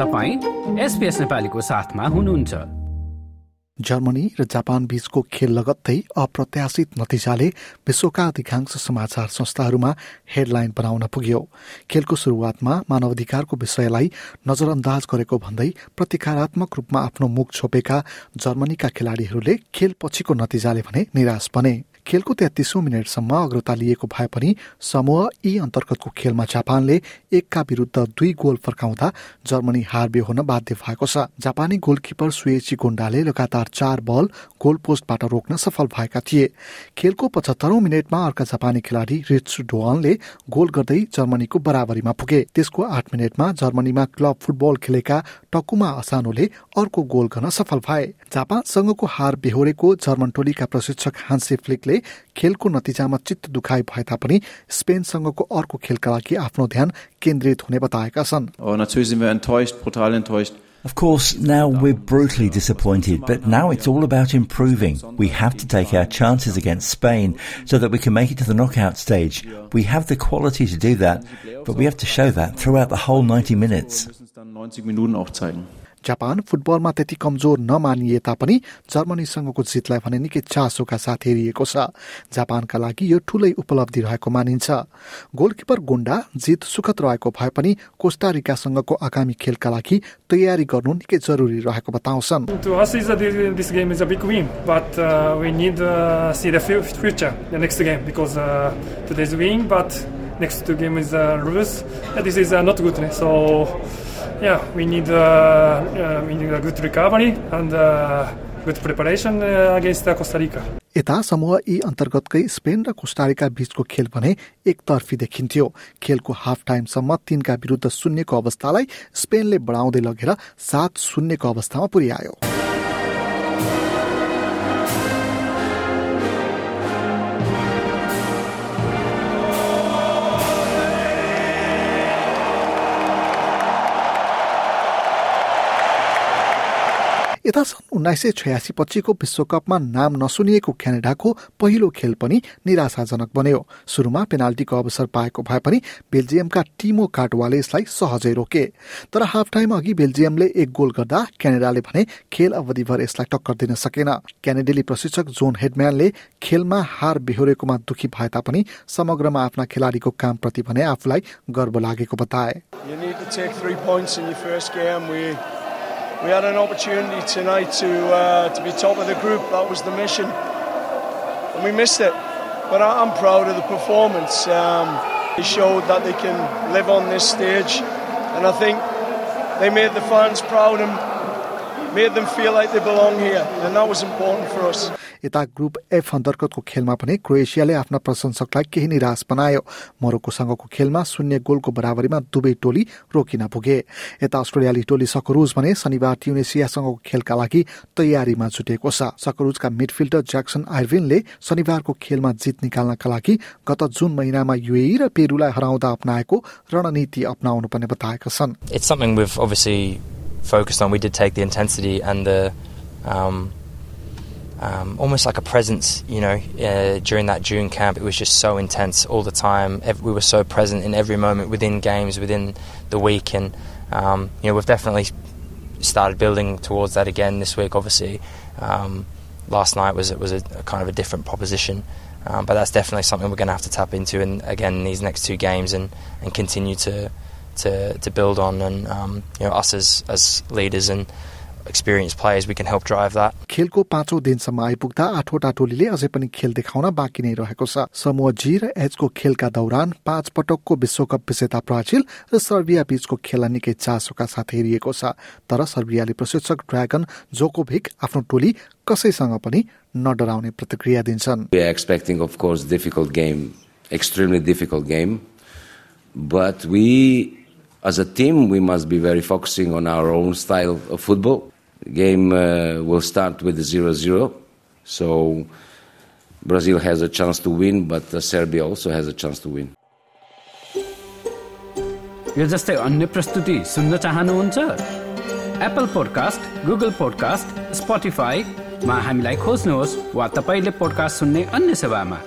तपाईँ एसपिएस नेपालीको साथमा हुनुहुन्छ। जर्मनी र जापान बीचको खेल लगत्तै अप्रत्याशित नतिजाले विश्वका अधिकांश समाचार संस्थाहरूमा हेडलाइन बनाउन पुग्यो। खेलको शुरूआतमा मानवाधिकारको विषयलाई नजरअन्दाज गरेको भन्दै प्रतिकारात्मक रूपमा आफ्नो मुख छोपेका जर्मनीका खेलाड़ीहरूले खेल पछिको नतिजाले भने निराश बने। खेलको तेत्तिसौँ मिनटसम्म अग्रता लिएको भए पनि समूह यी अन्तर्गतको खेलमा जापानले एकका विरुद्ध दुई गोल फर्काउँदा जर्मनी हार हुन बाध्य भएको छ। जापानी गोलकिपर सुएची गोन्डाले लगातार चार बल गोल पोस्टबाट रोक्न सफल भएका थिए। खेलको पचहत्तरौं मिनटमा अर्का जापानी खेलाडी रिट्स डोअनले गोल गर्दै जर्मनीको बराबरीमा पुगे। त्यसको आठ मिनटमा जर्मनीमा क्लब फुटबल खेलेका टकुमा असानोले अर्को गोल गर्न सफल भए। जापानसँगको हार बेहोरेको जर्मन टोलीका प्रशिक्षक हान्से फ्लिकले खेलको नतिजामा चित्त दुखाइ भए तापनि स्पेनसँगको अर्को खेलका लागि आफ्नो ध्यान केन्द्रित हुने बताएका छन् Of course, now we're brutally disappointed, but now it's all about improving. We have to take our chances against Spain so that we can make it to the knockout stage. We have the quality to do that, but we have to show that throughout the whole 90 minutes. Japan फुटबलमा त्यति कमजोर नमानिए तापनि जर्मनीसँगको जितलाई भने निकै चासोका साथ हेरिएको छ। जापानका लागि यो ठूलै उपलब्धि रहेको मानिन्छ। गोलकिपर गोन्डा जित सुखद रहेको भए पनि कोस्टारिकासँगको आगामी खेलका लागि तयारी गर्नु निकै जरुरी रहेको बताउँछन्। Next two game is uh, lose. this is uh, not good. So yeah, we need uh, uh, we need a good recovery and uh, good preparation uh, against uh, Costa Rica. यता समूह यी अन्तर्गतकै Spain र Costa Rica बीचको खेल भने एकतर्फी देखिन्थ्यो खेलको हाफ टाइमसम्म तीनका विरुद्ध शून्यको अवस्थालाई स्पेनले बढाउँदै लगेर सात शून्यको अवस्थामा पुर्यायो यता सन् उन्नाइस सय छयासी पछिको विश्वकपमा नाम नसुनिएको क्यानाडाको पहिलो खेल पनि निराशाजनक बन्यो। सुरुमा पेनाल्टीको अवसर पाएको भए पनि बेल्जियमका टिमो काटवाले यसलाई सहजै रोके। तर हाफ टाइम अघि बेल्जियमले एक गोल गर्दा क्यानाडाले भने खेल अवधिभर यसलाई टक्कर दिन सकेन। क्यानेडेली प्रशिक्षक जोन हेडम्यानले खेलमा हार बेहोरेकोमा दुखी भए तापनि समग्रमा आफ्ना खेलाडीको कामप्रति भने आफूलाई गर्व लागेको बताए। We had an opportunity tonight to uh, to be top of the group. That was the mission, and we missed it. But I, am proud of the performance. Um, they showed that they can live on this stage, and I think they made the fans proud and made them feel like they belong here, and that was important for us. यता group F अन्तर्गतको खेलमा पनि क्रोएसियाले आफ्ना प्रशंसकलाई केही निराश बनायो। मोरोक्कोसँगको खेलमा शून्य गोलको बराबरीमा दुवै टोली रोकिन पुगे। यता अस्ट्रेलियाली टोली सकरुज भने शनिबार ट्युनेसियासँगको खेलका लागि तयारीमा जुटेको छ। सकरुजका मिडफिल्डर ज्याक्सन आइर्विनले शनिबारको खेलमा जित निकाल्नका लागि गत जुन महिनामा युएई र पेरुलाई हराउँदा अप्नाएको रणनीति अप्नाउनु पर्ने बताएका छन्। Focused on. We did take the intensity and the um, um, almost like a presence, you know, uh, during that June camp. It was just so intense all the time. We were so present in every moment within games, within the week, and um, you know, we've definitely started building towards that again this week. Obviously, um, last night was it was a, a, kind of a different proposition, um, but that's definitely something we're going to have to tap into, and again in these next two games, and and continue to to, to build on, and um, you know, us as as leaders and experienced players, we can help drive that. खेलको पाँचौं दिनसम्म आइपुग्दा आठवटा टोलीले अझै पनि खेल देखाउन बाँकी नै रहेको छ समूह जी र एचको खेलका दौरान पाँच पटकको विश्वकप विजेता ब्राजिल र सर्बिया बीचको खेल निकै चासोका साथ हेरिएको छ तर सर्बियाली प्रशिक्षक ड्रागन जोकोभिक आफ्नो टोली कसैसँग पनि नडराउने प्रतिक्रिया दिन्छन् We are expecting of course difficult game, extremely difficult game, but we as a team, we must be very focusing on our own style of football. Game uh, will start with 0 0. So Brazil has a chance to win, but uh, Serbia also has a chance to win. यो जस्तै अन्य प्रस्तुति सुन्न चाहनुहुन्छ Apple podcast Google podcast स्पोटिफाईमा हामीलाई खोज्नुहोस् वा तपाईँले पोडकास्ट सुन्ने अन्य सेवामा